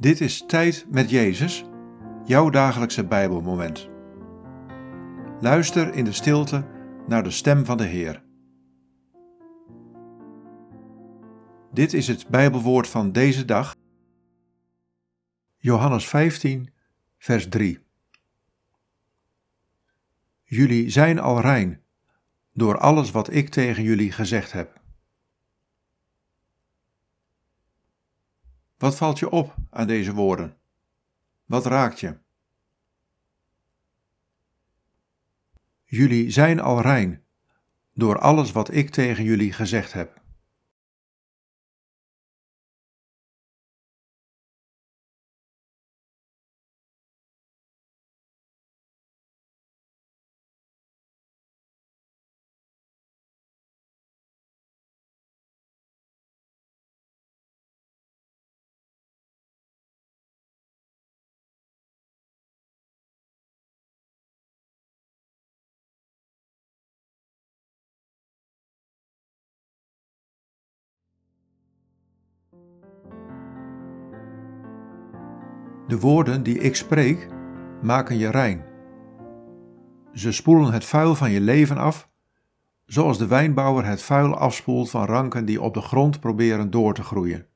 Dit is Tijd met Jezus, jouw dagelijkse Bijbelmoment. Luister in de stilte naar de stem van de Heer. Dit is het Bijbelwoord van deze dag. Johannes 15, vers 3. Jullie zijn al rein door alles wat ik tegen jullie gezegd heb. Wat valt je op aan deze woorden? Wat raakt je? Jullie zijn al rein door alles wat ik tegen jullie gezegd heb. De woorden die ik spreek maken je rein. Ze spoelen het vuil van je leven af, zoals de wijnbouwer het vuil afspoelt van ranken die op de grond proberen door te groeien.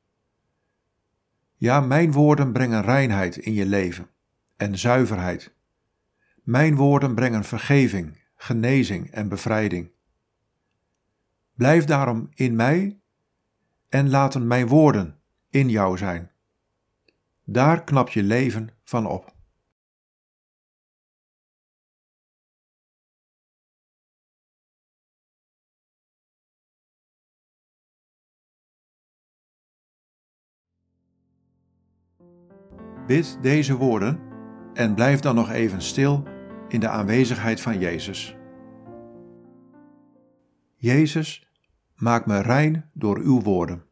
Ja, mijn woorden brengen reinheid in je leven en zuiverheid. Mijn woorden brengen vergeving, genezing en bevrijding. Blijf daarom in mij en laten mijn woorden in jou zijn. Daar knap je leven van op. Bid deze woorden en blijf dan nog even stil in de aanwezigheid van Jezus. Jezus, maak me rein door uw woorden.